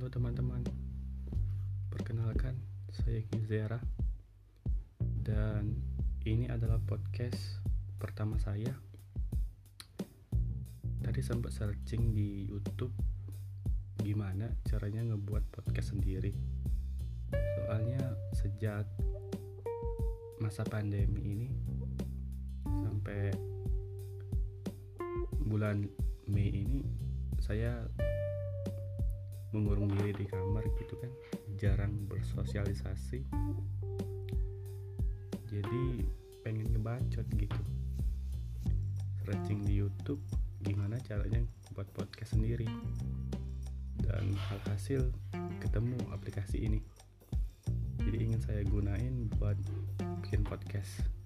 Halo teman-teman, perkenalkan saya Gizera dan ini adalah podcast pertama saya. Tadi sempat searching di YouTube gimana caranya ngebuat podcast sendiri. Soalnya sejak masa pandemi ini sampai bulan Mei ini saya mengurung diri di kamar gitu kan. Jarang bersosialisasi. Jadi pengen ngebacot gitu. Searching di YouTube gimana caranya buat podcast sendiri. Dan alhasil ketemu aplikasi ini. Jadi ingin saya gunain buat bikin podcast